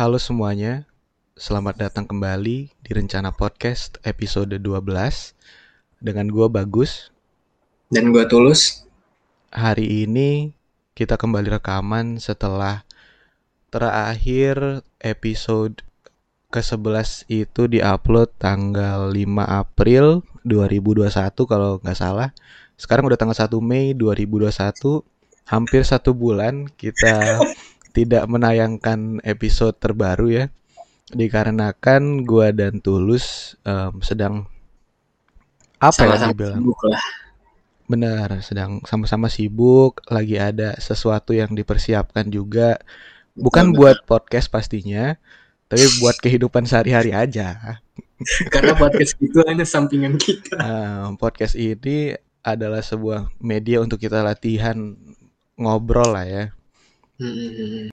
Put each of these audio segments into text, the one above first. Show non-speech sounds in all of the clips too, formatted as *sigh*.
Halo semuanya, selamat datang kembali di Rencana Podcast episode 12 Dengan gue Bagus. Dan gue Tulus. Hari ini kita kembali rekaman setelah terakhir episode ke-11 itu diupload tanggal 5 April 2021 kalau nggak salah. Sekarang udah tanggal 1 Mei 2021 Hampir satu bulan kita *laughs* tidak menayangkan episode terbaru ya dikarenakan gua dan Tulus um, sedang apa ya Sama-sama dibilang? sibuk lah. Benar sedang sama-sama sibuk lagi ada sesuatu yang dipersiapkan juga. Bukan Betul, buat podcast pastinya tapi buat kehidupan sehari-hari aja. *laughs* Karena podcast itu hanya sampingan kita. Nah, podcast ini adalah sebuah media untuk kita latihan ngobrol lah ya Hmm,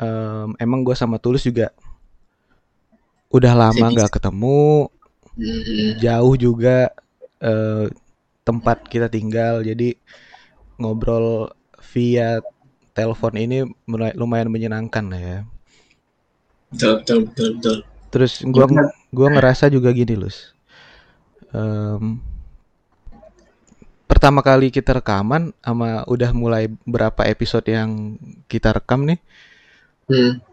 Em, emang gue sama Tulus juga udah lama nggak ketemu. Hmm, jauh juga eh, tempat kita tinggal. Jadi ngobrol via telepon ini lumayan menyenangkan lah ya. Betul, betul, betul, betul. Terus gua Gimana? gua ngerasa juga gini Lus. Em, pertama kali kita rekaman sama udah mulai berapa episode yang kita rekam nih? Hmm,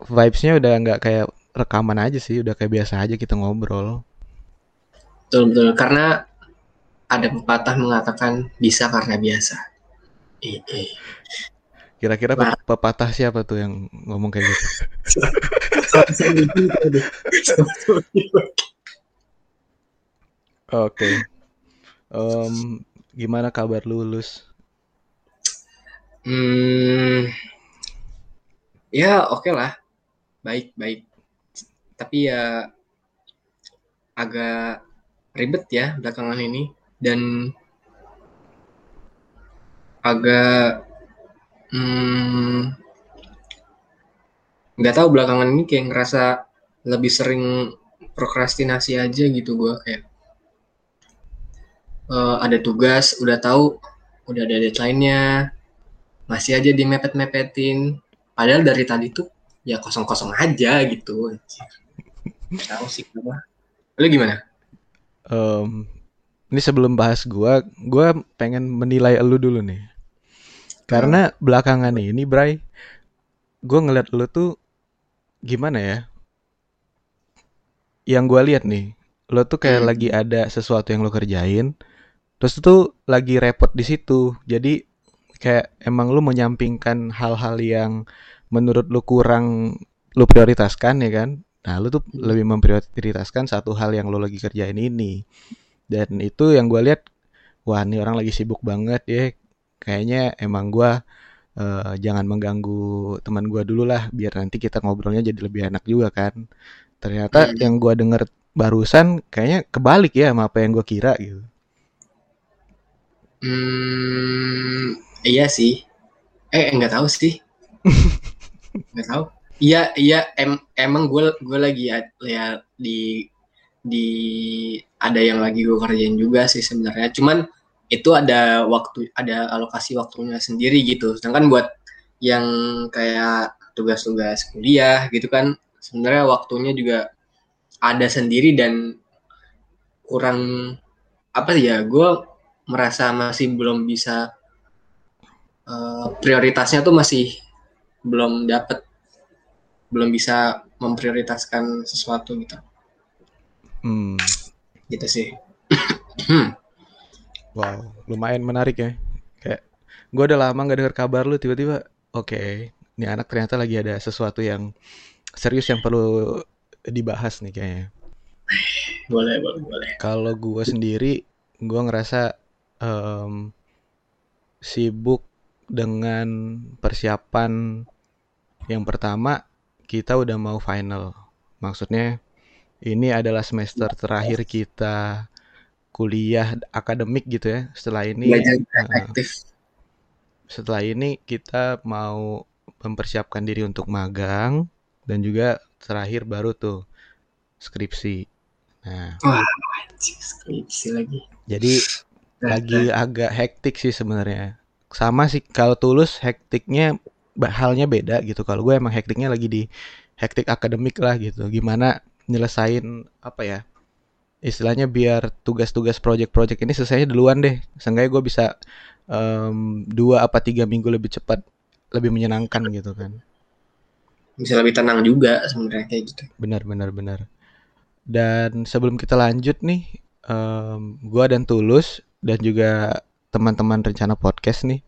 vibesnya udah nggak kayak rekaman aja sih udah kayak biasa aja kita ngobrol. Betul, betul. Karena ada pepatah mengatakan bisa karena biasa. Kira-kira Nah. pe- pepatah siapa tuh yang ngomong kayak gitu? *laughs* Oke. Em, gimana kabar lu, Lus? Hmm, ya oke lah. Baik, baik. Tapi ya agak ribet ya belakangan ini. Dan agak hmm, nggak tahu belakangan ini kayak ngerasa lebih sering prokrastinasi aja gitu gua kayak eh, ada tugas udah tahu udah ada deadline-nya masih aja dimepet-mepetin padahal dari tadi tuh ya kosong-kosong aja gitu tahu sih kenapa lu gimana Em, ini sebelum bahas gua, gua pengen menilai lu dulu nih. Karena belakangan ini, Bray, gua ngeliat lu tuh gimana ya? Yang gua lihat nih, lu tuh kayak Hmm. lagi ada sesuatu yang lu kerjain, terus tuh lagi repot di situ. Jadi kayak emang lu menyampingkan hal-hal yang menurut lu kurang lu prioritaskan ya kan? Nah, lu tuh Hmm. lebih memprioritaskan satu hal yang lu lagi kerjain ini. Dan itu yang gua lihat, wah ini orang lagi sibuk banget ya. Kayaknya emang gua eh, jangan mengganggu teman gua dulu lah, biar nanti kita ngobrolnya jadi lebih enak juga kan. Ternyata Hmm. yang gua denger barusan kayaknya kebalik ya sama apa yang gua kira gitu. Hmm, iya sih. Eh, nggak tahu sih. *laughs* Nggak tahu. Iya, iya. Em, emang gue gue lagi ya di di ada yang lagi gue kerjain juga sih sebenarnya. Cuman itu ada waktu ada alokasi waktunya sendiri gitu. Sedangkan buat yang kayak tugas-tugas kuliah gitu kan sebenarnya waktunya juga ada sendiri dan kurang apa ya gue merasa masih belum bisa eh, prioritasnya tuh masih belum dapet belum bisa memprioritaskan sesuatu gitu Hmm, gitu sih *clears throat* wow, lumayan menarik ya. Kayak gua udah lama nggak dengar kabar lu tiba-tiba, oke, ini anak ternyata lagi ada sesuatu yang serius yang perlu dibahas nih kayaknya. boleh boleh boleh Kalau gue sendiri, gue ngerasa em, sibuk dengan persiapan yang pertama kita udah mau final. Maksudnya ini adalah semester terakhir kita kuliah akademik gitu ya. Setelah ini, efektif setelah ini kita mau mempersiapkan diri untuk magang dan juga terakhir baru tuh skripsi. Nah, wah skripsi lagi jadi lagi agak hektik sih sebenarnya. Sama sih kalau tulus hektiknya halnya beda gitu. Kalau gue emang hektiknya lagi di hektik akademik lah gitu. Gimana nyelesain apa ya? Istilahnya biar tugas-tugas project-project ini selesai duluan deh. Seenggaknya gue bisa um, dua apa tiga minggu lebih cepat, lebih menyenangkan gitu kan. Bisa lebih tenang juga sebenarnya kayak gitu. Benar, benar, benar. Dan sebelum kita lanjut nih, um, gue dan Tulus dan juga teman-teman rencana podcast nih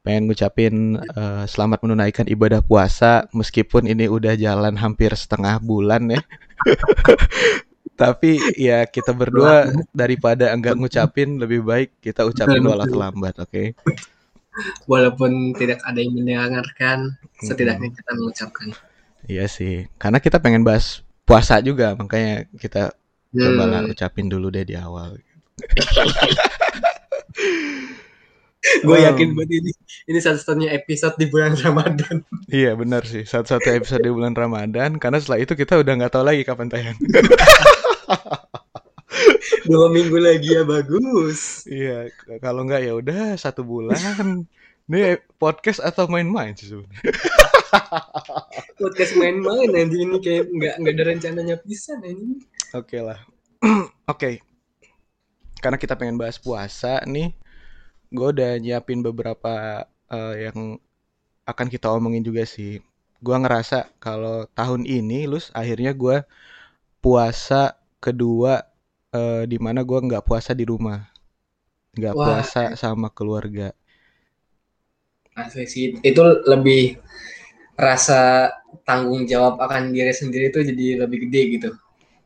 pengen ngucapin uh, selamat menunaikan ibadah puasa meskipun ini udah jalan hampir setengah bulan ya. *laughs* Tapi ya kita berdua daripada enggak ngucapin lebih baik kita ucapin walau terlambat, oke? Okay? Walaupun tidak ada yang mendengarkan, setidaknya kita mengucapkan. Iya sih, karena kita pengen bahas puasa juga, makanya kita hmm. coba lah ucapin dulu deh di awal. *laughs* gue yakin buat ini ini satu-satunya episode di bulan Ramadan. Iya benar sih satu-satu episode di bulan Ramadan karena setelah itu kita udah nggak tahu lagi kapan tayang. *laughs* Dua minggu lagi ya bagus. Iya kalau nggak ya udah satu bulan. Ini podcast atau main-main sih sebenarnya. *laughs* podcast main-main nanti ini kayak nggak nggak ada rencananya pisan ini. Oke okay lah. *clears throat* Oke. okay. Karena kita pengen bahas puasa nih gue udah nyiapin beberapa uh, yang akan kita omongin juga sih. Gue ngerasa kalau tahun ini, lus akhirnya gue puasa kedua uh, di mana gue nggak puasa di rumah, nggak puasa sama keluarga. Asli sih, itu lebih rasa tanggung jawab akan diri sendiri tuh jadi lebih gede gitu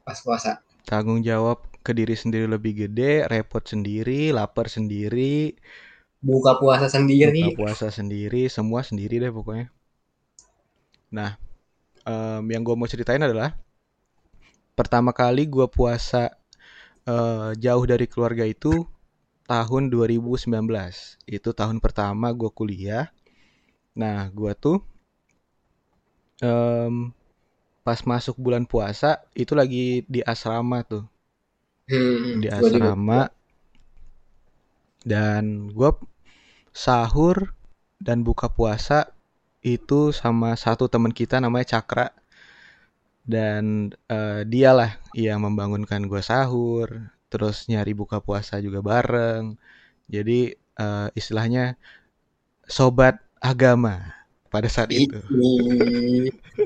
pas puasa. Tanggung jawab ke diri sendiri lebih gede, repot sendiri, lapar sendiri, buka puasa sendiri, buka puasa sendiri, semua sendiri deh pokoknya. Nah, um, yang gue mau ceritain adalah pertama kali gue puasa uh, jauh dari keluarga itu tahun 2019. Itu tahun pertama gue kuliah. Nah, gue tuh um, pas masuk bulan puasa itu lagi di asrama tuh hmm, di asrama. dan gue sahur dan buka puasa itu sama satu teman kita namanya Cakra. Dan uh, dialah yang membangunkan gue sahur terus nyari buka puasa juga bareng. Jadi uh, istilahnya sobat agama pada saat itu.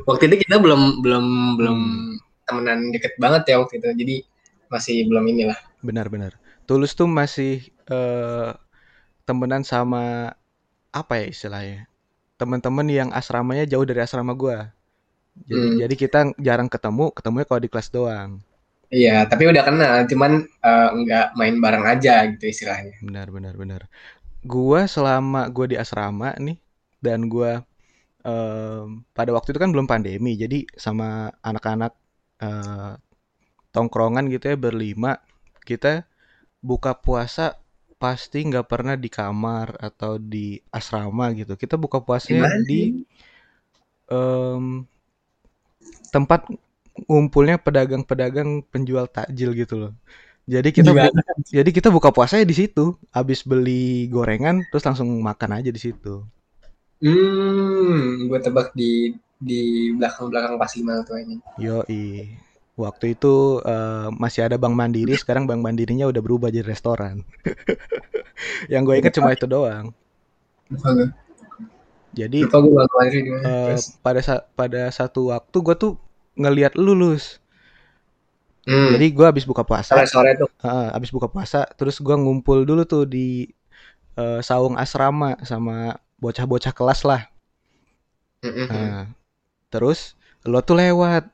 waktu itu kita belum belum belum hmm. temenan deket banget ya waktu itu. Jadi masih belum inilah. Benar-benar. Tulus tuh masih uh, temenan sama apa ya istilahnya? Teman-teman yang asramanya jauh dari asrama gua. Jadi, hmm. jadi kita jarang ketemu, ketemunya kalau di kelas doang. Iya, tapi udah kenal, cuman uh, nggak main bareng aja gitu istilahnya. Benar, benar, benar. Gua selama gua di asrama nih dan gua um, pada waktu itu kan belum pandemi, jadi sama anak-anak uh, tongkrongan gitu ya berlima kita buka puasa pasti nggak pernah di kamar atau di asrama gitu. Kita buka puasanya Gimana? di um, tempat ngumpulnya pedagang-pedagang penjual takjil gitu loh. Jadi kita bu, jadi kita buka puasanya di situ. Habis beli gorengan terus langsung makan aja di situ. Hmm gue tebak di di belakang belakang Pasimal tuh ini yo Waktu itu uh, masih ada Bank Mandiri, *laughs* sekarang Bank Mandirinya udah berubah jadi restoran. *laughs* yang gue inget cuma itu doang. Jadi uh, pada sa pada satu waktu gue tuh ngelihat lulus. Hmm. Jadi gue habis buka puasa. Sore tuh. Uh, habis buka puasa, terus gue ngumpul dulu tuh di uh, saung asrama sama bocah-bocah kelas lah. Mm -hmm. terus lo tuh lewat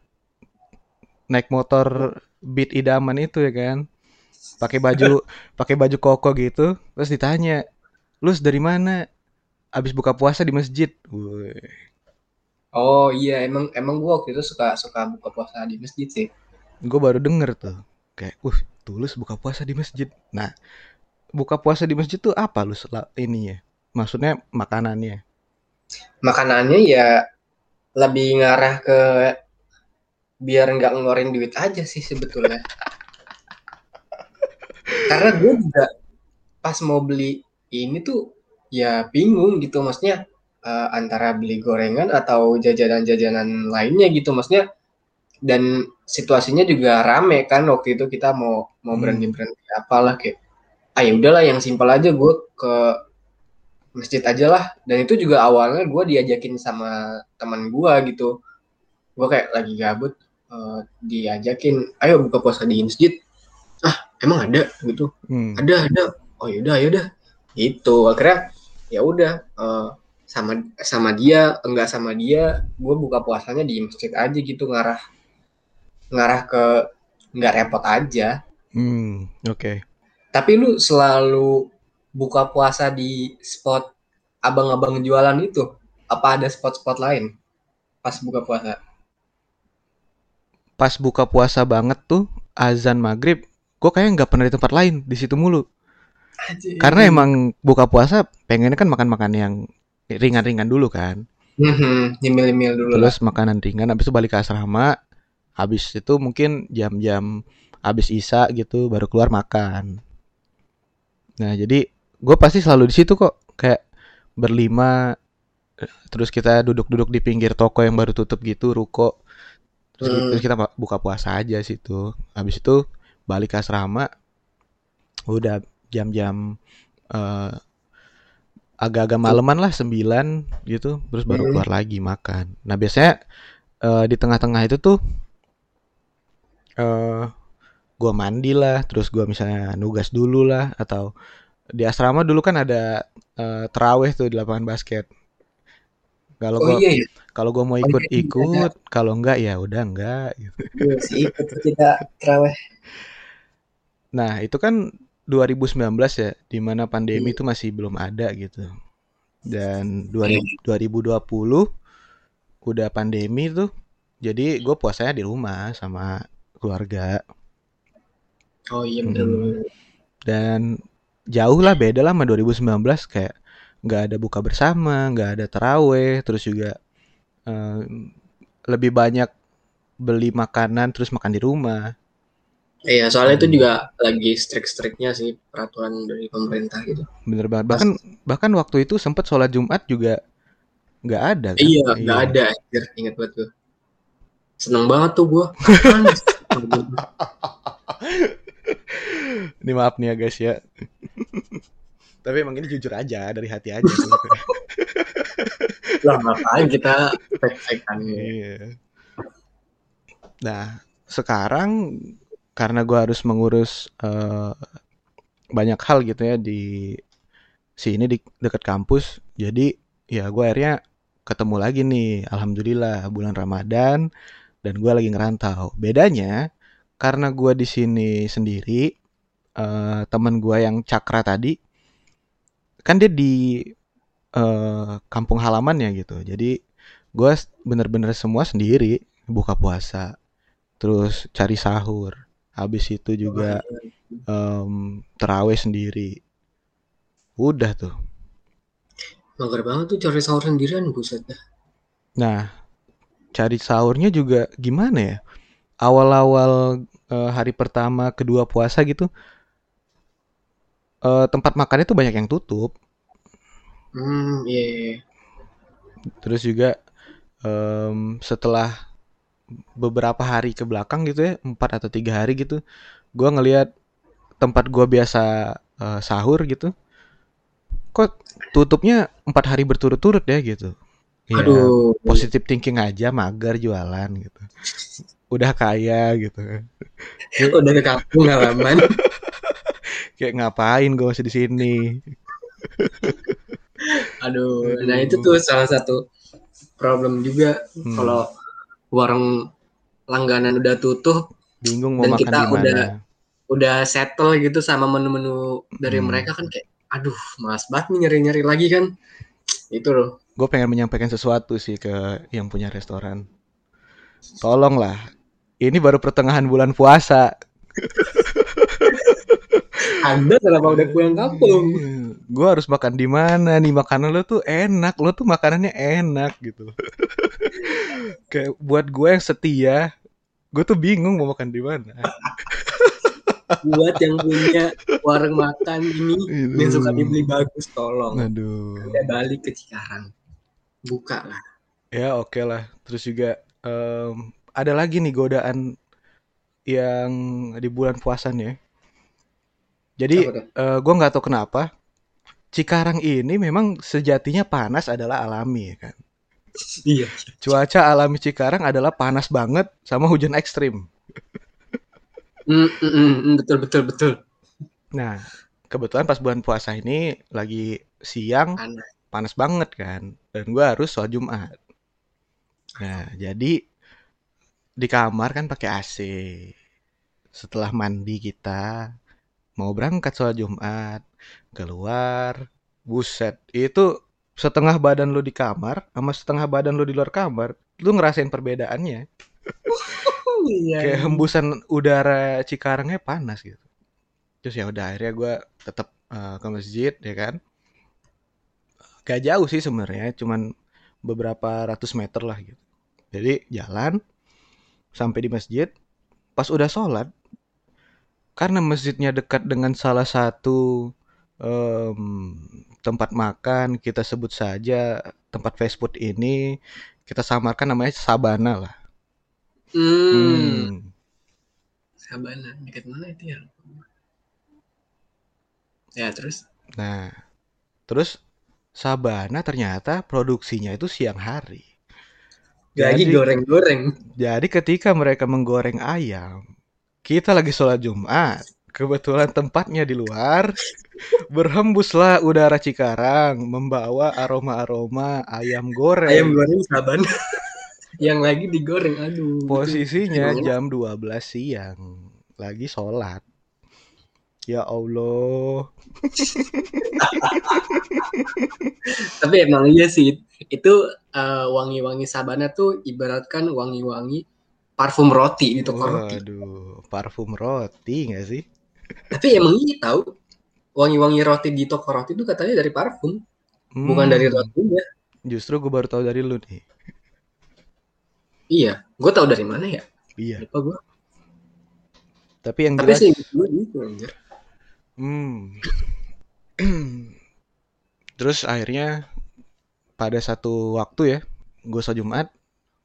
naik motor beat idaman itu ya kan? Pakai baju *laughs* pakai baju koko gitu terus ditanya lu dari mana? Abis buka puasa di masjid. Woy. oh iya emang emang gua waktu itu suka suka buka puasa di masjid sih. Gue baru denger tuh kayak uh tulus buka puasa di masjid. Nah buka puasa di masjid tuh apa lu ini ya maksudnya makanannya? Makanannya ya lebih ngarah ke biar nggak ngeluarin duit aja sih sebetulnya. Karena gue juga pas mau beli ini tuh ya bingung gitu. Maksudnya uh, antara beli gorengan atau jajanan-jajanan lainnya gitu. Maksudnya dan situasinya juga rame kan waktu itu kita mau mau berhenti berhenti apalah kayak ah ya udahlah yang simpel aja gue ke masjid aja lah. Dan itu juga awalnya gue diajakin sama teman gue gitu. Gue kayak lagi gabut uh, diajakin ayo buka puasa di masjid ah emang ada gitu hmm. ada ada oh yaudah yaudah itu akhirnya ya udah uh, sama sama dia enggak sama dia gue buka puasanya di masjid aja gitu ngarah ngarah ke nggak repot aja. Hmm, oke. Okay. Tapi lu selalu buka puasa di spot abang-abang jualan itu? Apa ada spot-spot lain pas buka puasa? Pas buka puasa banget tuh azan maghrib, gue kayaknya nggak pernah di tempat lain di situ mulu. Ajay. Karena emang buka puasa pengennya kan makan-makan yang ringan-ringan dulu kan. Mm-hmm, nyemil-nyemil dulu. Terus lah. makanan ringan, habis itu balik ke asrama, habis itu mungkin jam-jam habis isa gitu baru keluar makan nah jadi gue pasti selalu di situ kok kayak berlima terus kita duduk-duduk di pinggir toko yang baru tutup gitu ruko terus, hmm. terus kita buka puasa aja situ habis itu balik ke asrama udah jam-jam uh, agak-agak maleman lah sembilan gitu terus baru hmm. keluar lagi makan nah biasanya uh, di tengah-tengah itu tuh uh, gua mandi lah terus gua misalnya nugas dulu lah atau di asrama dulu kan ada uh, teraweh tuh di lapangan basket kalau oh, gua iya, iya. kalau gua mau ikut oh, iya, ikut kalau enggak ya udah enggak gitu. Iya ikut kita teraweh nah itu kan 2019 ya di mana pandemi itu masih belum ada gitu dan 2000, 2020 udah pandemi tuh jadi gue puasanya di rumah sama keluarga. Oh iya benar. Hmm. Dan jauh lah beda lah sama 2019 kayak nggak ada buka bersama, nggak ada teraweh, terus juga uh, lebih banyak beli makanan terus makan di rumah. Iya, soalnya hmm. itu juga lagi strik-striknya sih peraturan dari pemerintah gitu. Bener banget. Bahkan bahkan waktu itu sempat sholat Jumat juga nggak ada. Kan? Iya, nggak iya. ada. Ingat banget gue. Seneng banget tuh gue. *laughs* ini maaf nih ya guys ya. Tapi emang ini jujur aja dari hati aja. lah ngapain kita fake-fakean Iya. Nah, sekarang karena gue harus mengurus uh, banyak hal gitu ya di sini di dekat kampus, jadi ya gue akhirnya ketemu lagi nih, alhamdulillah bulan Ramadan dan gue lagi ngerantau. Bedanya karena gue di sini sendiri, uh, teman gue yang Cakra tadi kan dia di uh, kampung halaman ya gitu. Jadi gue bener-bener semua sendiri buka puasa, terus cari sahur, habis itu juga um, terawih sendiri. Udah tuh. Mager banget tuh cari sahur sendirian buset dah. Nah, cari sahurnya juga gimana ya? Awal-awal uh, hari pertama, kedua puasa gitu, uh, tempat makannya tuh banyak yang tutup. Hmm, iya. Yeah. Iya. Terus juga um, setelah beberapa hari ke belakang gitu ya, empat atau tiga hari gitu, gue ngelihat tempat gue biasa uh, sahur gitu, kok tutupnya empat hari berturut-turut ya gitu. Ya, Aduh. Positif thinking aja, mager jualan gitu. Udah kaya gitu. Udah ke kampung halaman. *laughs* Kayak ngapain gue masih di sini. Aduh, Aduh, nah itu tuh salah satu problem juga hmm. kalau warung langganan udah tutup, bingung mau dan makan kita di mana. udah udah settle gitu sama menu-menu dari hmm. mereka kan kayak, aduh, mas banget nih nyari-nyari lagi kan, itu loh gue pengen menyampaikan sesuatu sih ke yang punya restoran. Tolonglah, ini baru pertengahan bulan puasa. *laughs* Anda kenapa udah pulang kampung? Gue harus makan di mana nih? Makanan lo tuh enak, lo tuh makanannya enak gitu. *laughs* Kayak buat gue yang setia, gue tuh bingung mau makan di mana buat yang punya warung makan ini yang suka dibeli bagus tolong aduh Udah balik ke Cikarang buka lah Ya oke lah. Terus juga em, ada lagi nih godaan yang di bulan puasa nih ya. Jadi tuh eh, gue nggak tahu kenapa Cikarang ini memang sejatinya panas adalah alami ya kan. iya Cuaca alami Cikarang adalah panas banget sama hujan ekstrim. Mm, mm, mm, mm, betul betul betul Nah kebetulan pas bulan puasa ini lagi siang panas panas banget kan. Dan gue harus sholat Jumat. Nah jadi di kamar kan pakai AC. Setelah mandi kita mau berangkat sholat Jumat, keluar, buset, itu setengah badan lu di kamar sama setengah badan lu di luar kamar, lu ngerasain perbedaannya. *laughs* iya Kayak hembusan udara Cikarangnya panas gitu. Terus ya udah akhirnya gue tetap eh, ke masjid ya kan. Gak jauh sih sebenarnya, cuman beberapa ratus meter lah gitu. Jadi jalan sampai di masjid, pas udah sholat, karena masjidnya dekat dengan salah satu em, tempat makan, kita sebut saja tempat fast food ini, kita samarkan namanya Sabana lah. hmm. Hmm. Sabana dekat mana itu ya ya terus Nah, terus Sabana ternyata produksinya itu siang hari. lagi Jadi, goreng-goreng jadi ketika mereka menggoreng ayam, kita lagi sholat Jumat. Kebetulan tempatnya di luar, berhembuslah udara Cikarang, membawa aroma-aroma ayam ayam goreng. goreng Sabana *laughs* yang lagi digoreng aduh. Posisinya jam 12 siang, lagi sholat. Ya Allah, *laughs* tapi emang iya sih. Itu eh, wangi-wangi Sabana tuh ibaratkan wangi-wangi parfum roti toko roti waduh, parfum roti nggak sih? tapi emang iya tahu wangi-wangi roti di toko roti itu katanya dari parfum bukan dari Hmm, rotinya justru gue baru tahu dari lu nih. iya gue tahu dari mana ya? Iya, lupa gue tapi yang tapi jelas, sih gue gitu anjir. Hmm, *clears throat* terus akhirnya pada satu waktu ya, gue Jumat,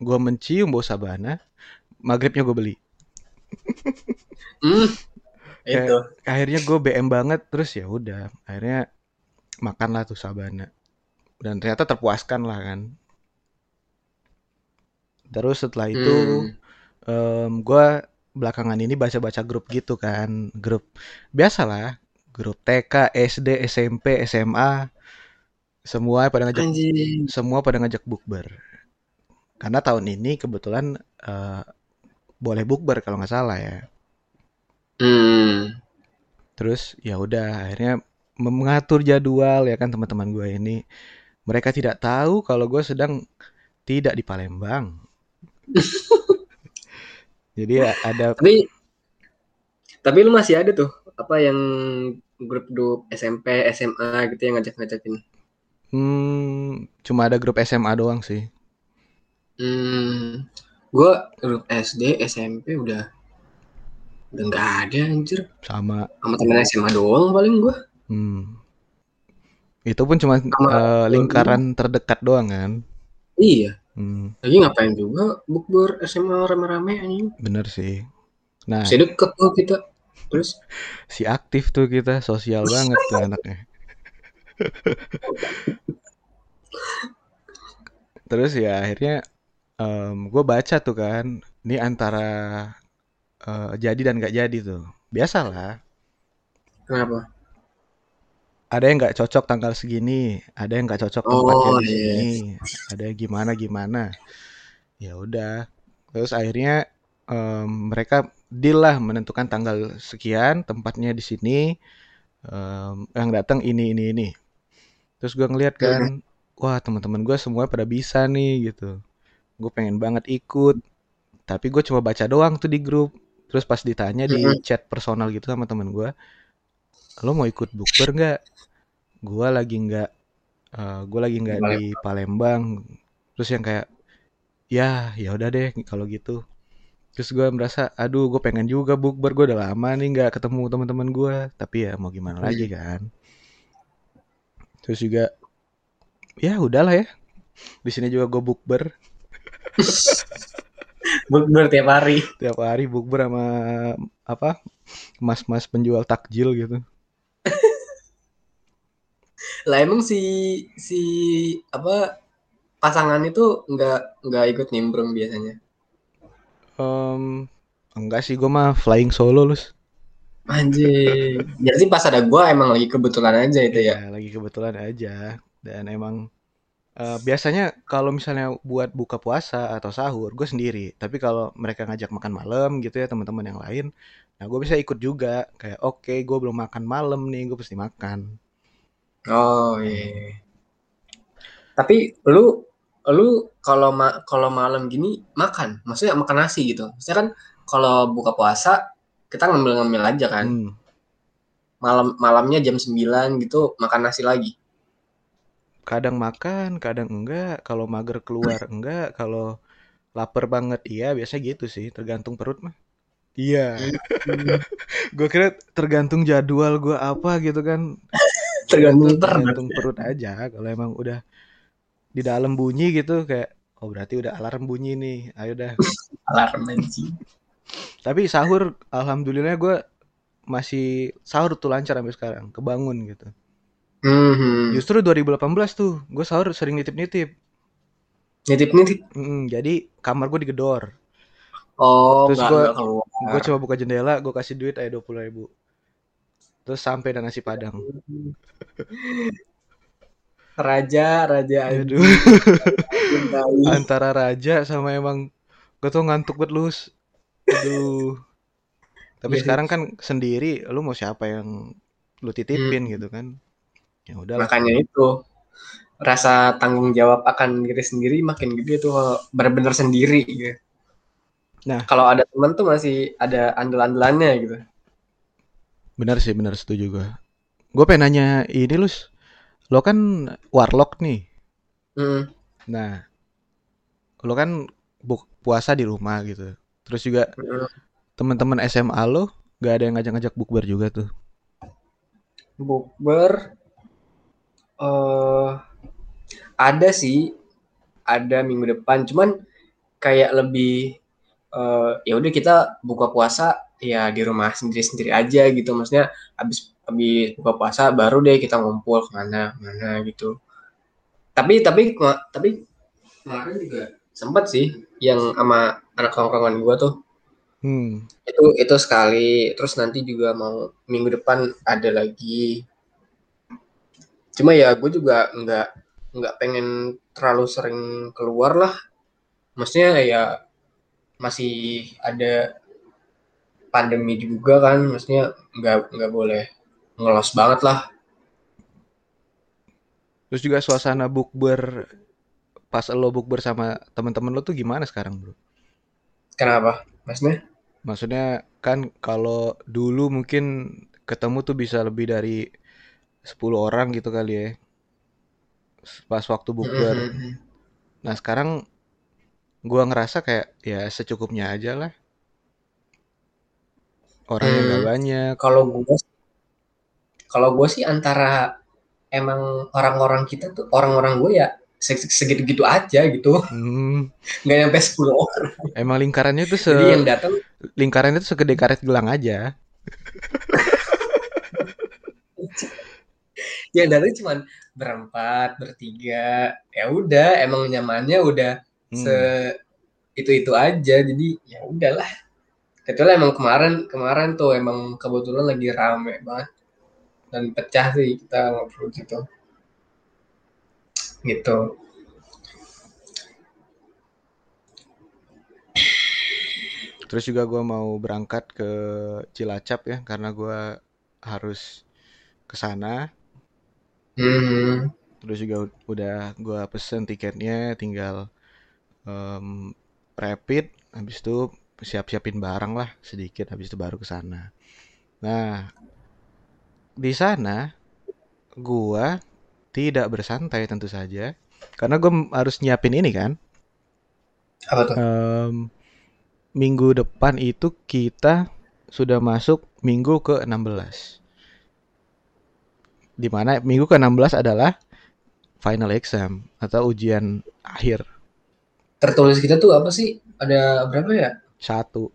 gue mencium bau sabana, maghribnya gue beli. hmm itu akhirnya gue BM banget, terus ya udah, akhirnya makanlah tuh sabana. Dan ternyata terpuaskan lah kan. Terus setelah itu, hmm gue belakangan ini baca-baca grup gitu kan, grup biasalah, grup TK, SD, SMP, SMA, semua pada ngajak, anjing semua pada ngajak bukber. Karena tahun ini kebetulan eh, boleh bukber kalau nggak salah ya. hmm Terus ya udah akhirnya mengatur jadwal ya kan teman-teman gue ini. Mereka tidak tahu kalau gue sedang tidak di Palembang. *laughs* Jadi ya ada tapi tapi lu masih ada tuh apa yang grup-grup SMP SMA gitu yang ngajak-ngajakin hmm, cuma ada grup SMA doang sih. hmm gue SD SMP udah udah nggak ada anjir. Sama. Sama temen SMA doang paling gue hmm, itu pun cuma sama eh, lingkaran terdekat doang kan. iya. Hmm, lagi ngapain juga bukber SMA rame-rame anjing? Bener sih. Nah, masih deket tuh kita. Terus? *laughs* Si aktif tuh kita sosial *laughs* banget tuh anaknya. *laughs* Terus ya akhirnya gue baca tuh kan, ini antara eh, jadi dan gak jadi tuh. Biasalah, kenapa ada yang nggak cocok tanggal segini, ada yang nggak cocok tempatnya oh di iya sini, ada yang gimana gimana. Ya udah, terus akhirnya em, mereka deal lah menentukan tanggal sekian, tempatnya di sini, em, yang datang ini ini ini. Terus gue ngeliat Mm-mm. kan, wah teman-teman gue semua pada bisa nih gitu. Gue pengen banget ikut, tapi gue cuma baca doang tuh di grup. Terus pas ditanya di chat personal gitu sama temen gue, lo mau ikut bukber nggak? Gue lagi nggak, eh, gue lagi nggak di Palembang. Terus yang kayak, ya ya udah deh kalau gitu. Terus gue merasa, aduh gue pengen juga bukber, gue udah lama nih nggak ketemu teman-teman gue. Tapi ya mau gimana lagi kan. Terus juga, ya udahlah ya. Di sini juga gue bukber Bukber tiap hari. tiap hari bukber sama apa mas-mas penjual takjil gitu. Lah emang si si apa pasangan itu nggak nggak ikut nimbrung biasanya. Em, enggak sih gue mah flying solo lus. Anjir. Jadi pas ada gua emang lagi kebetulan aja itu ya. Ya, lagi kebetulan aja dan emang eh, biasanya kalau misalnya buat buka puasa atau sahur gue sendiri. Tapi kalau mereka ngajak makan malam gitu ya teman-teman yang lain, nah gue bisa ikut juga. Kayak oke gue belum makan malam nih, gue pasti makan. Oh iya. Tapi lu lu kalau ma kalau malam gini makan, maksudnya makan nasi gitu. Maksudnya kan kalau buka puasa kita ngambil-ngambil aja kan. Hmm. Malam malamnya jam 9 gitu makan nasi lagi. Kadang makan, kadang enggak. Kalau mager keluar *clears throat* enggak. Kalau lapar banget iya biasa gitu sih. Tergantung perut mah. Iya. Hmm. *laughs* gue kira tergantung jadwal gue apa gitu kan. Tergantung tergantung perut aja. Kalau emang udah di dalam bunyi gitu kayak oh berarti udah alarm bunyi nih. Ayo dah. *laughs* Alarm anjing. Tapi sahur alhamdulillah gue masih sahur tuh lancar sampai sekarang. Kebangun gitu. Hmm. Justru 2018 tuh gue sahur sering nitip-nitip. Nitip-nitip. Mm, jadi kamar gue digedor. Oh, Terus keluar. Gue coba buka jendela, gue kasih duit aja 20 ribu. Terus sampai dan nasi padang. *laughs* Raja, raja Aduh, *laughs* antara raja sama emang gue tuh ngantuk banget lus. Aduh. Tapi Iya sih. sekarang kan sendiri, lu mau siapa yang lu titipin Hmm. gitu kan? Ya udahlah. Makanya itu rasa tanggung jawab akan diri sendiri makin gede tuh benar-benar sendiri gitu. Nah. kalau ada teman tuh masih ada andel-andelannya gitu. Benar sih, benar setuju gue. Gue pengen nanya ini lus, lo kan warlock nih. Hmm. Nah, lo kan buk puasa di rumah gitu. Terus juga Hmm. teman-teman SMA lo gak ada yang ngajak-ngajak bukber juga tuh. Bukber eh ada sih, ada minggu depan. Cuman kayak lebih eh ya udah kita buka puasa ya di rumah sendiri-sendiri aja gitu. Maksudnya habis habis buka puasa baru deh kita ngumpul ke mana mana gitu. Tapi tapi tapi kemarin juga sempat sih yang sama anak tongkrongan gua tuh Hmm. itu itu sekali terus nanti juga mau minggu depan ada lagi cuma ya gue juga nggak nggak pengen terlalu sering keluar lah. Maksudnya ya masih ada pandemi juga kan maksudnya nggak nggak boleh ngelos banget lah. Terus juga suasana bukber pas lo bukber sama teman-teman lo tuh gimana sekarang, Bro? kenapa? Maksudnya? Maksudnya kan kalau dulu mungkin ketemu tuh bisa lebih dari 10 orang gitu kali ya. Pas waktu bukber. Mm-mm. Nah, sekarang gua ngerasa kayak ya secukupnya aja lah. Orangnya nggak Hmm. banyak. kalau gue kalau gue sih antara emang orang-orang kita tuh orang-orang gue ya se- segitu-gitu aja gitu Hmm, *laughs* nggak nyampe 10 orang emang lingkarannya tuh se jadi yang datang lingkarannya tuh segede karet gelang aja. Yang datang cuma berempat bertiga ya udah emang nyamannya udah Hmm. se itu itu aja. Jadi ya udahlah. Kecuali emang kemarin kemarin tuh emang kebetulan lagi rame banget. Dan pecah sih kita ngobrol gitu gitu. Terus juga gua mau berangkat ke Cilacap ya karena gua harus ke sana. Hmm. Terus juga udah gua pesen tiketnya, tinggal em, rapid, habis itu siap-siapin barang lah sedikit, habis itu baru ke sana. Nah, di sana gua tidak bersantai tentu saja, karena gua m- harus nyiapin ini kan. apa tuh Em, minggu depan itu kita sudah masuk minggu ke-16. Di mana minggu ke-16 adalah final exam atau ujian akhir Tertulis kita tuh apa sih? Ada berapa ya? satu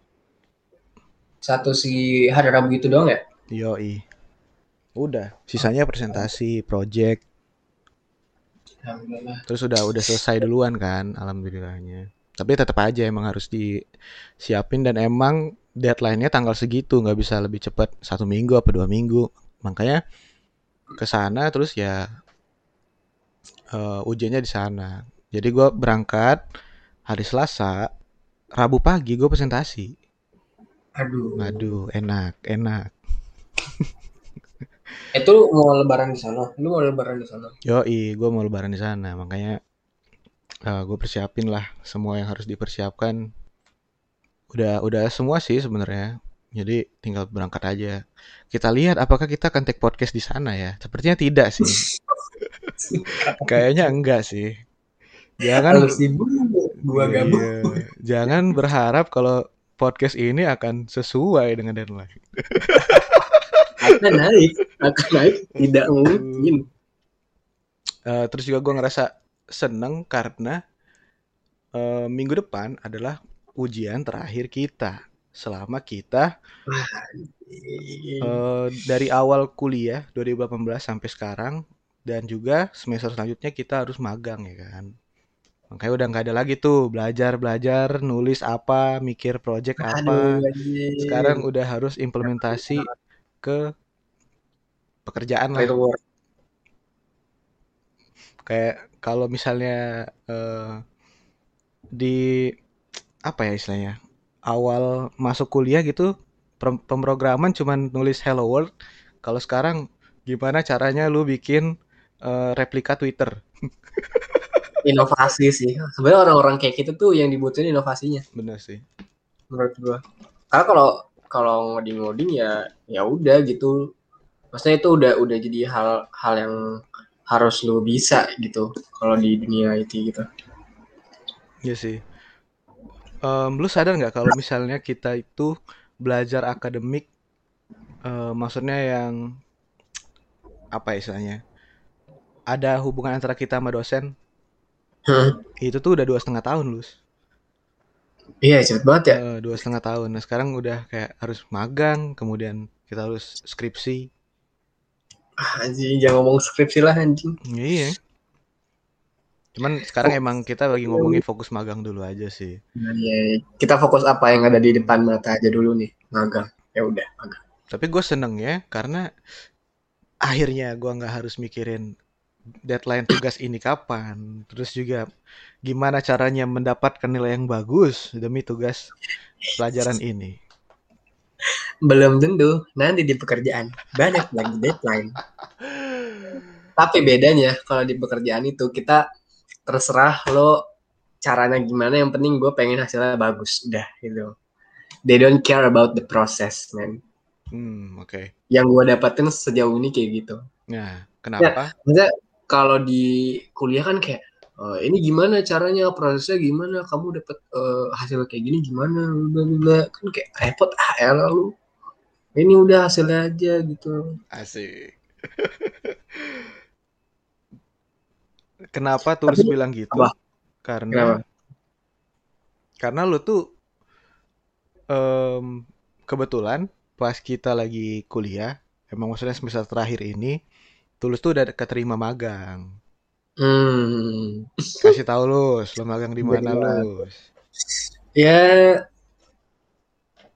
Satu si hari Rabu gitu doang ya? yoi udah sisanya presentasi project Alhamdulillah. terus udah udah selesai duluan kan alhamdulillahnya tapi tetap aja emang harus disiapin dan emang deadline-nya tanggal segitu nggak bisa lebih cepat satu minggu apa dua minggu makanya ke sana terus ya eh, ujiannya di sana jadi gue berangkat hari Selasa Rabu pagi gue presentasi Aduh. aduh enak enak *laughs* Itu mau lebaran di sana. Lu mau lebaran di sana. Yoi, gue mau lebaran di sana, makanya gue persiapin lah semua yang harus dipersiapkan. Udah, udah semua sih sebenarnya. Jadi tinggal berangkat aja. Kita lihat apakah kita akan take podcast di sana ya. Sepertinya tidak sih. *laughs* Kayaknya enggak sih. Jangan, sibuk. Gua. Iya. jangan berharap kalau podcast ini akan sesuai dengan deadline. Akan naik. Akan naik. Tidak mungkin. Eh, terus juga gue ngerasa seneng karena eh, minggu depan adalah ujian terakhir kita selama kita eh, dari awal kuliah 2018 sampai sekarang dan juga semester selanjutnya kita harus magang ya kan? Makanya udah nggak ada lagi tuh belajar belajar nulis apa mikir project apa. Aduh, sekarang udah harus implementasi ke pekerjaan lah. Kayak kalau misalnya eh, di apa ya istilahnya awal masuk kuliah gitu pem- pemrograman cuman nulis hello world kalau sekarang gimana caranya lu bikin eh, replika Twitter *laughs* Inovasi sih. Sebenarnya orang-orang kayak gitu tuh yang dibutuhin inovasinya. bener sih menurut gua. Karena kalau kalau ngoding-ngoding ya ya udah gitu. Maksudnya itu udah udah jadi hal hal yang harus lu bisa gitu kalau di dunia IT gitu. Iya sih Em, lu sadar nggak kalau misalnya kita itu belajar akademik eh, maksudnya yang apa ya istilahnya ada hubungan antara kita sama dosen? Itu tuh udah dua setengah tahun lus. Iya cepet banget ya. Eh, dua setengah tahun. Nah sekarang udah kayak harus magang kemudian kita harus skripsi. Ah, anjing jangan ngomong skripsi lah anjing. iya cuman sekarang emang kita lagi ngomongin fokus magang dulu aja sih Nah, ya, kita fokus apa yang ada di depan mata aja dulu nih magang. Ya udah magang. tapi gue seneng ya karena akhirnya gua nggak harus mikirin deadline tugas ini kapan terus juga gimana caranya mendapatkan nilai yang bagus demi tugas pelajaran ini Belum tentu nanti di pekerjaan banyak lagi deadline. *laughs* Tapi bedanya kalau di pekerjaan itu kita terserah lo caranya gimana yang penting gue pengen hasilnya bagus udah gitu. They don't care about the process man. hmm oke Yang gue dapetin sejauh ini kayak gitu. nah kenapa Maksudnya kalau di kuliah kan kayak "Oh, ini gimana caranya prosesnya gimana kamu dapat eh, hasil kayak gini gimana bla bla bla." kan kayak repot ah elah lu ini udah hasilnya aja gitu asik *laughs* kenapa Tapi- bilang gitu? Apa? karena Kenapa? karena lu tuh em, kebetulan pas kita lagi kuliah emang maksudnya semester terakhir ini tulus tuh udah keterima magang. Hmm. Kasih tahu lus lo magang di mana lus? Ya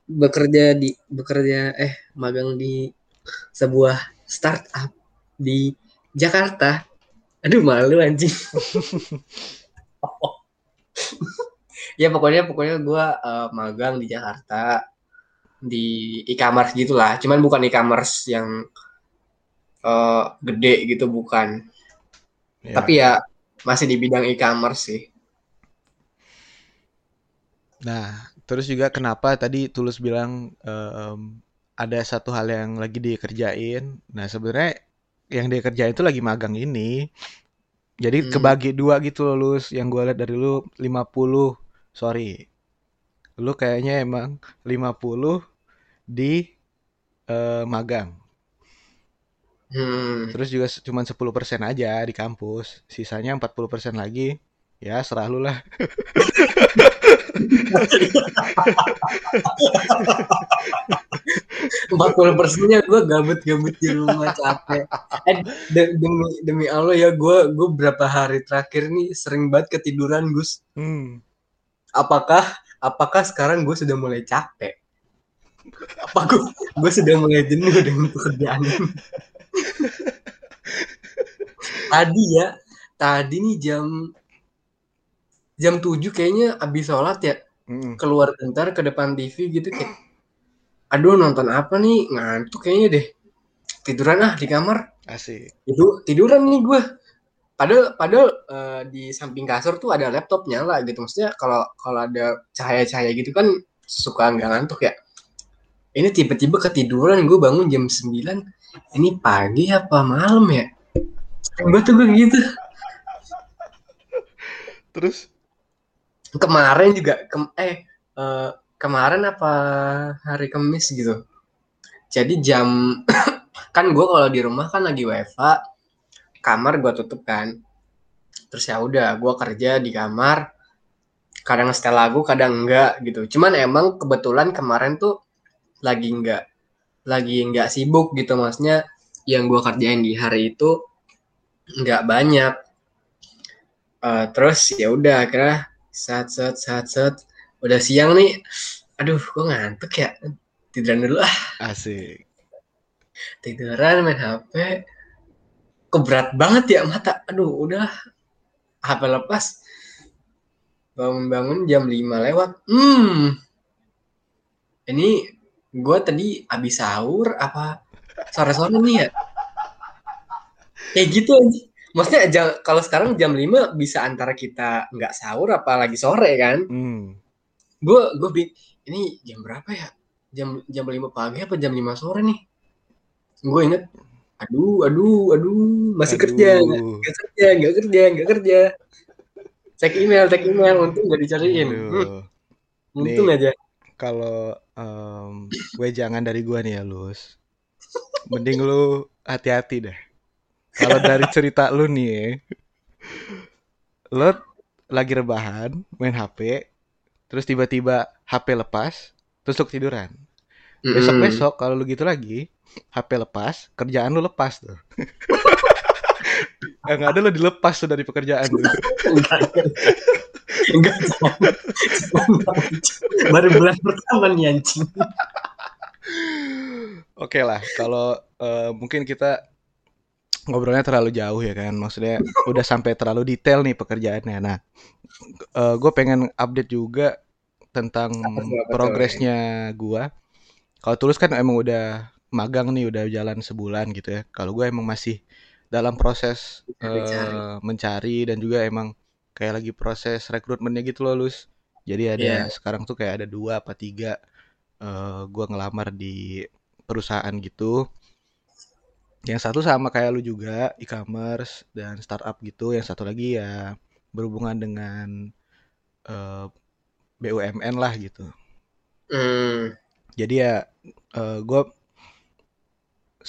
bekerja di bekerja eh magang di sebuah startup di Jakarta aduh malu anjing *laughs* ya pokoknya pokoknya gue magang di Jakarta di e-commerce gitulah cuman bukan e-commerce yang eh, gede gitu bukan Ya. tapi ya masih di bidang e-commerce sih Nah, terus juga kenapa tadi Tulus bilang em, ada satu hal yang lagi dikerjain. Nah, sebenarnya yang dikerjain itu lagi magang ini. Jadi Hmm. kebagi dua gitu loh, Lus. Yang gue lihat dari lu 50, sorry. Lu kayaknya emang 50 di eh, magang. Hmm. Terus juga cuman 10% aja di kampus. Sisanya 40% lagi ya serah lu lah. Empat puluh persennya gue gabut-gabut di rumah capek. Eh, de- demi demi Allah ya gue gue berapa hari terakhir nih sering banget ketiduran Gus. Hmm. Apakah apakah sekarang gue sudah mulai capek? Apa gue gue sudah mulai jenuh dengan pekerjaan ini? tadi ya, tadi nih jam jam 7 kayaknya abis sholat ya. Mm. keluar bentar ke depan TV gitu kayak aduh nonton apa nih? Ngantuk kayaknya deh. Tiduran ah di kamar. Asik. itu tiduran nih gue padahal padahal eh, di samping kasur tuh ada laptop nyala gitu. Maksudnya kalau kalau ada cahaya-cahaya gitu kan suka nggak ngantuk ya. Ini tiba-tiba ketiduran gue bangun jam 9 ini pagi apa malam ya? Banget tuh gue gitu. Terus kemarin juga kem- eh eh, kemarin apa hari Kamis gitu. Jadi jam *coughs* kan gue kalau di rumah kan lagi WFA kamar gue tutup kan. Terus ya udah gue kerja di kamar. Kadang setel lagu kadang enggak gitu. Cuman emang kebetulan kemarin tuh lagi enggak lagi enggak sibuk gitu. Maksudnya yang gue kerjain di hari itu enggak banyak. Eh, terus ya udah akhirnya sat sat sat sat udah siang nih. Aduh gue ngantuk ya. Tiduran dulu ah. Asik. tiduran main HP keberat banget ya mata? Aduh udah HP lepas. Bangun-bangun jam 5 lewat. Hmm. Ini gue tadi abis sahur apa sore-sore nih ya? Kayak gitu aja maksudnya jam- kalau sekarang jam 5 bisa antara kita nggak sahur apa lagi sore kan Hmm. gue gue ini jam berapa ya jam jam 5 pagi apa jam 5 sore nih gue inget aduh aduh aduh masih kerja nggak Aduh. kerja nggak kerja nggak kerja cek email cek email untung nggak dicariin Hmm, Aduh. untung Nih. aja Kalau em, gue jangan dari gua nih ya, Lus. Mending lu hati-hati deh. Kalau dari cerita lu nih, ya, lu lagi rebahan, main HP, terus tiba-tiba HP lepas, terus lu ketiduran. Mm-mm. Besok-besok kalau lu gitu lagi, HP lepas, kerjaan lu lepas tuh. *laughs* Yang ada lu dilepas tuh dari pekerjaan tuh. enggak. Jangan. baru bulan pertama nih anjing Oke lah, kalau eh, mungkin kita ngobrolnya terlalu jauh ya kan, maksudnya udah sampai terlalu detail nih pekerjaannya. Nah, gue pengen update juga tentang progresnya gua. Kalau Tulus kan emang udah magang nih, udah jalan sebulan gitu ya. Kalau gue emang masih dalam proses Mencari. eh, mencari dan juga emang kayak lagi proses rekrutmennya gitu loh, Lus. Jadi ada Iya. sekarang tuh kayak ada dua apa tiga eh gua ngelamar di perusahaan gitu. Yang satu sama kayak lu juga, e-commerce dan startup gitu. Yang satu lagi ya berhubungan dengan eh, BUMN lah gitu. Hmm, Jadi ya eh, gua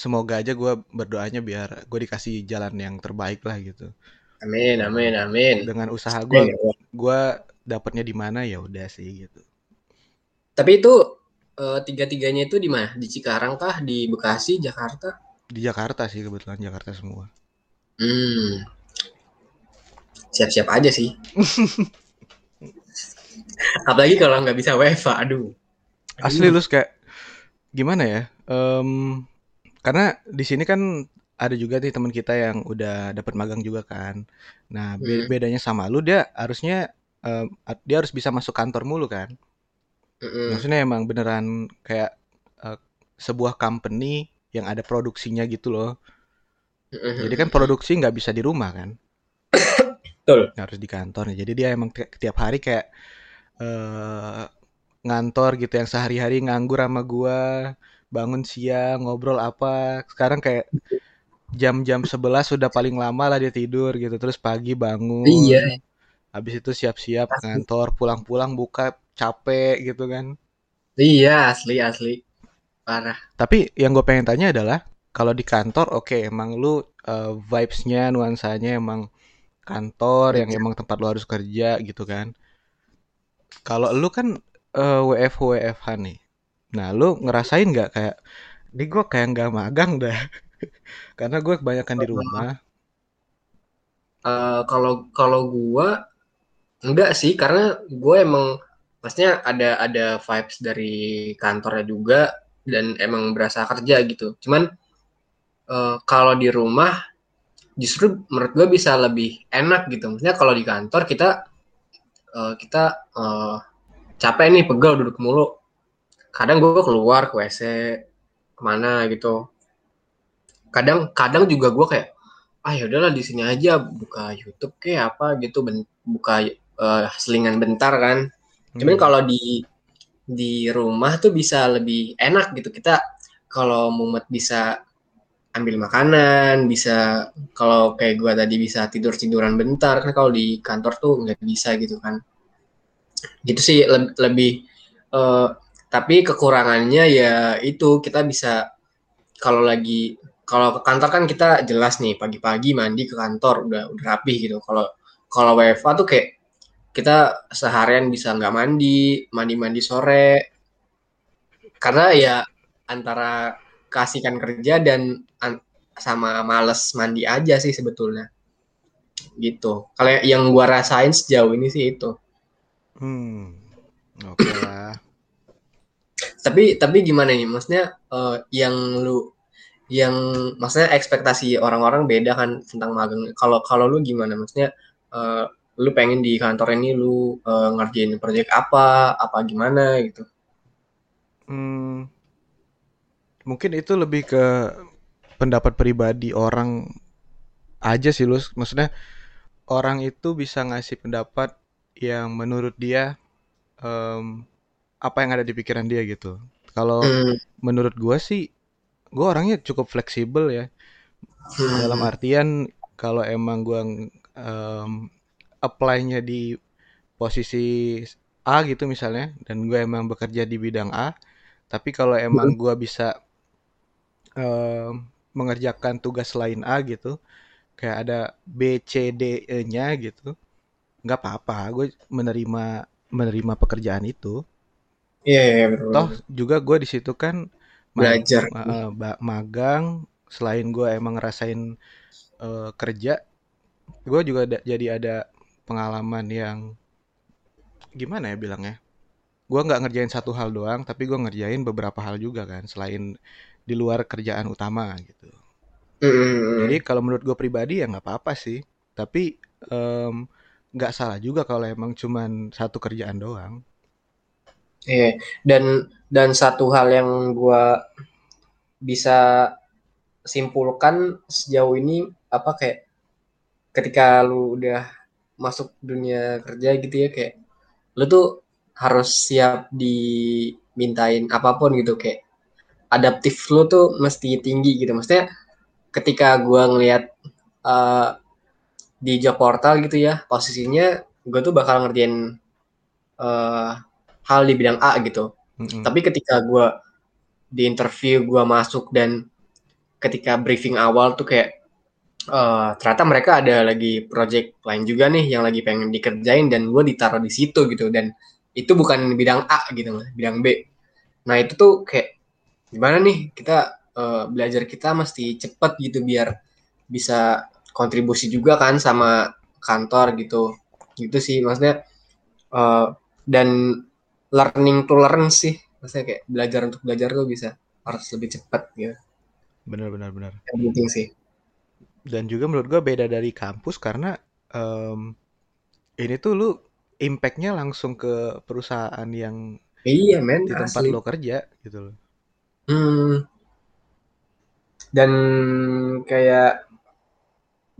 semoga aja gua berdoanya biar gue dikasih jalan yang terbaik lah gitu. amin amin amin Dengan usaha gua Amin. gua dapatnya di mana ya udah sih gitu. tapi itu eh, tiga-tiganya itu di mana di Cikarang kah di Bekasi Jakarta Di Jakarta sih kebetulan Jakarta semua. Hmm. Siap-siap aja sih. *laughs* Apalagi kalau nggak bisa WFA, aduh. Asli lu kayak gimana ya? Em, karena di sini kan ada juga nih teman kita yang udah dapat magang juga kan. Nah, be- Hmm. bedanya sama lu dia harusnya a- dia harus bisa masuk kantor mulu kan. Mm-mm. Maksudnya emang beneran kayak eh, sebuah company yang ada produksinya gitu loh. Mm-mm. Jadi kan produksi nggak bisa di rumah kan. Betul. Harus di kantor. Jadi dia emang ti- tiap hari kayak eh ngantor gitu yang sehari-hari nganggur sama gua, bangun siang, ngobrol apa. Sekarang kayak jam-jam 11 sudah paling lama lah dia tidur gitu. Terus pagi bangun. Iya. Habis itu siap-siap ngantor, pulang-pulang buka capek gitu kan. Iya, asli asli. Parah. Tapi yang gue pengen tanya adalah kalau di kantor oke emang lu uh, vibes-nya nuansanya emang kantor yang emang tempat lu harus kerja gitu kan. Kalau lu kan uh, WFH WFH nih. Nah lu ngerasain nggak kayak ini gue kayak nggak magang dah. *laughs* Karena gue kebanyakan di rumah. Uh, kalau kalau gua enggak sih. Karena gue emang maksudnya ada ada vibes dari kantornya juga dan emang berasa kerja gitu. Cuman uh, kalau di rumah justru menurut gue bisa lebih enak gitu. Maksudnya kalau di kantor kita uh, kita uh, capek nih pegel duduk mulu. Kadang gue keluar ke WC ke mana gitu. Kadang kadang juga gue kayak ah ya udahlah di sini aja buka YouTube kayak apa gitu ben, buka uh, selingan bentar kan cuman hmm. kalau di di rumah tuh bisa lebih enak gitu kita kalau mumet bisa ambil makanan bisa kalau kayak gua tadi bisa tidur tiduran bentar kan kalau di kantor tuh nggak bisa gitu kan gitu sih le lebih uh, tapi kekurangannya ya itu kita bisa kalau lagi kalau ke kantor kan kita jelas nih pagi-pagi mandi ke kantor udah udah rapi gitu. Kalau kalau WFA tuh kayak kita seharian bisa nggak mandi, mandi-mandi sore. Karena ya antara kasihkan kerja dan sama males mandi aja sih sebetulnya. Gitu. Kalau yang gua rasain sejauh ini sih itu. Hmm. Oke okay lah. tapi tapi gimana nih? Maksudnya uh, yang lu yang maksudnya ekspektasi orang-orang beda kan tentang magang. Kalau kalau lu gimana? Maksudnya uh, lu pengen di kantor ini lu uh, ngerjain proyek apa, apa gimana gitu? Hmm, mungkin itu lebih ke pendapat pribadi orang aja sih lu. Maksudnya orang itu bisa ngasih pendapat yang menurut dia um, apa yang ada di pikiran dia gitu. Kalau hmm. menurut gua sih gue orangnya cukup fleksibel ya hmm. dalam artian kalau emang gue um, apply-nya di posisi A gitu misalnya dan gue emang bekerja di bidang A tapi kalau emang gue bisa um, mengerjakan tugas lain A gitu kayak ada B C D E nya gitu nggak apa-apa. Gue menerima menerima pekerjaan itu. Iya, yeah, yeah, toh juga gue di situ kan belajar. uh, magang selain gue emang ngerasain uh, kerja gue juga ada, jadi ada pengalaman yang gimana ya bilangnya? Gue nggak ngerjain satu hal doang tapi gue ngerjain beberapa hal juga kan selain di luar kerjaan utama gitu. Mm. jadi kalau menurut gue pribadi ya nggak apa-apa sih. Tapi nggak um, salah juga kalau emang cuman satu kerjaan doang. Iya, dan dan satu hal yang gue bisa simpulkan sejauh ini apa kayak ketika lu udah masuk dunia kerja gitu ya kayak lu tuh harus siap dimintain apa pun gitu kayak adaptif lu tuh mesti tinggi gitu maksudnya ketika gue ngelihat uh, di job portal gitu ya posisinya gue tuh bakal ngerjain uh, hal di bidang A gitu. Mm-hmm. Tapi ketika gue di interview gue masuk dan ketika briefing awal tuh kayak uh, ternyata mereka ada lagi project lain juga nih yang lagi pengen dikerjain dan gue ditaruh di situ gitu. Dan itu bukan bidang A gitu bidang B. Nah itu tuh kayak gimana nih kita uh, belajar kita mesti cepet gitu biar bisa kontribusi juga kan sama kantor gitu. Gitu sih maksudnya uh, dan learning to learn sih. Maksudnya kayak belajar untuk belajar tuh bisa harus lebih cepat gitu. Benar benar benar. Yang penting sih dan juga menurut gue beda dari kampus karena um, ini tuh lu impactnya langsung ke perusahaan yang iya men di tempat asli. lo kerja gitu loh hmm. dan kayak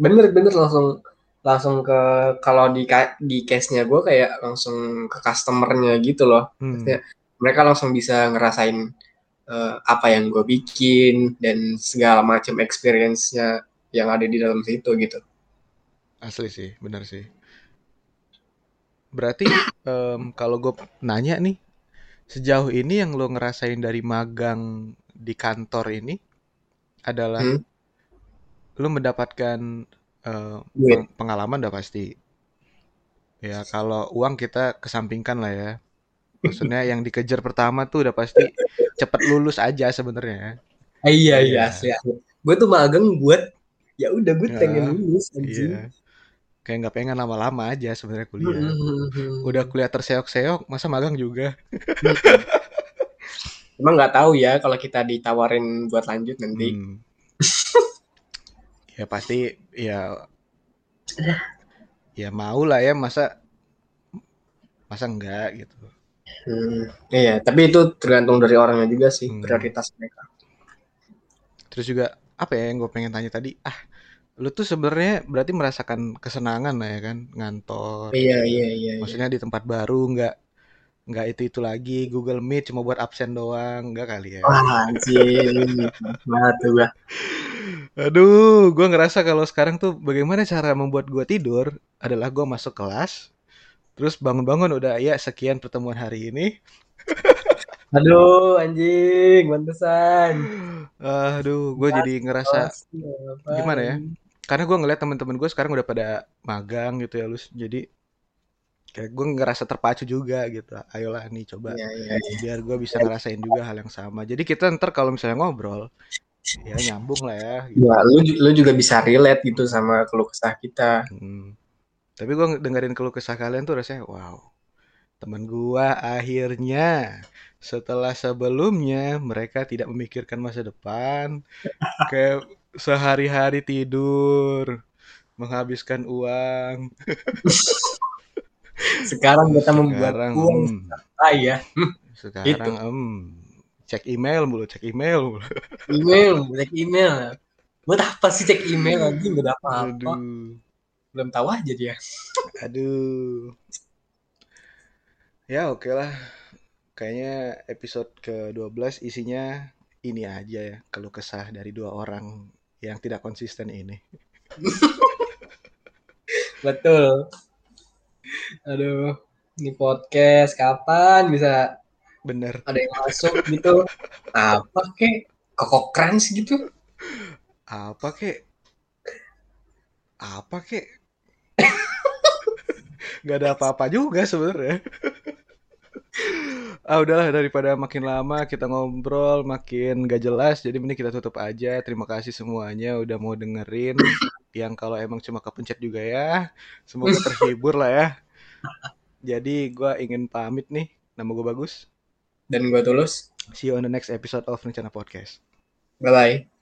bener-bener langsung langsung ke kalau di di case-nya gue kayak langsung ke customernya gitu loh. Hmm. mereka langsung bisa ngerasain uh, apa yang gue bikin dan segala macam experience-nya yang ada di dalam situ gitu. Asli sih, benar sih. Berarti *coughs* um, kalau gue nanya nih, sejauh ini yang lo ngerasain dari magang di kantor ini, adalah Hmm. lu mendapatkan eh, Duit. peng- pengalaman udah pasti. Ya kalau uang kita kesampingkan lah ya. Maksudnya *laughs* yang dikejar pertama tuh udah pasti cepet lulus aja sebenarnya. Ah, iya Iya. asli. Gue tuh magang buat ya udah gue Ya, pengen lulus anjing. Iya. Kayak nggak pengen lama-lama aja sebenarnya kuliah. Hmm. Udah kuliah terseok-seok, masa magang juga? Emang nggak tahu ya kalau kita ditawarin buat lanjut nanti. Hmm. ya pasti ya ya mau lah ya masa masa enggak gitu. Hmm, Iya, tapi itu tergantung dari orangnya juga sih Hmm. prioritas mereka. Terus juga apa ya yang gue pengen tanya tadi? Ah, lu tuh sebenarnya berarti merasakan kesenangan lah ya kan ngantor. Iya iya iya. iya. Maksudnya di tempat baru nggak nggak itu itu lagi Google Meet cuma buat absen doang nggak kali ya? Wah anjing, banget tuh gua. Aduh, gue ngerasa kalau sekarang tuh bagaimana cara membuat gue tidur adalah gue masuk kelas, terus bangun-bangun udah ya sekian pertemuan hari ini. Aduh anjing, mantesan. Aduh, gue jadi ngerasa gimana ya? Karena gue ngeliat teman-teman gue sekarang udah pada magang gitu ya, lu jadi kayak gue ngerasa terpacu juga gitu. Ayolah nih coba Iya iya iya. biar gue bisa ngerasain juga hal yang sama. Jadi kita ntar kalau misalnya ngobrol, ya nyambung lah ya. Gitu. Ya, lu lu juga bisa relate gitu sama keluh kesah kita. Hmm. Tapi gue dengerin keluh kesah kalian tuh rasanya wow. Temen gua akhirnya setelah sebelumnya mereka tidak memikirkan masa depan, kayak sehari-hari tidur, menghabiskan uang. *laughs* Sekarang kita membuat Sekarang, uang hmm, kaya. sekarang, em, cek email mulu, cek email mulu. *laughs* Email, cek email. Buat apa sih cek email lagi? Buat apa-apa. Aduh, Belum tahu aja dia. aduh. Ya oke lah. Kayaknya episode ke-12 isinya ini aja ya, keluh kesah dari dua orang yang tidak konsisten ini. *laughs* Betul. Aduh, ini podcast kapan bisa Bener. ada yang masuk gitu? Apa kek? Kokok crunch gitu? Apa kek? Apa kek? *laughs* Gak ada apa-apa juga sebenarnya. Ah udahlah daripada makin lama kita ngobrol makin gak jelas jadi mending kita tutup aja. Terima kasih semuanya udah mau dengerin. *coughs* Yang kalau emang cuma kepencet juga ya semoga *coughs* terhibur lah ya. Jadi gua ingin pamit nih. Nama gue bagus. Dan gue tulus. see you on the next episode of Rencana Podcast. Bye-bye.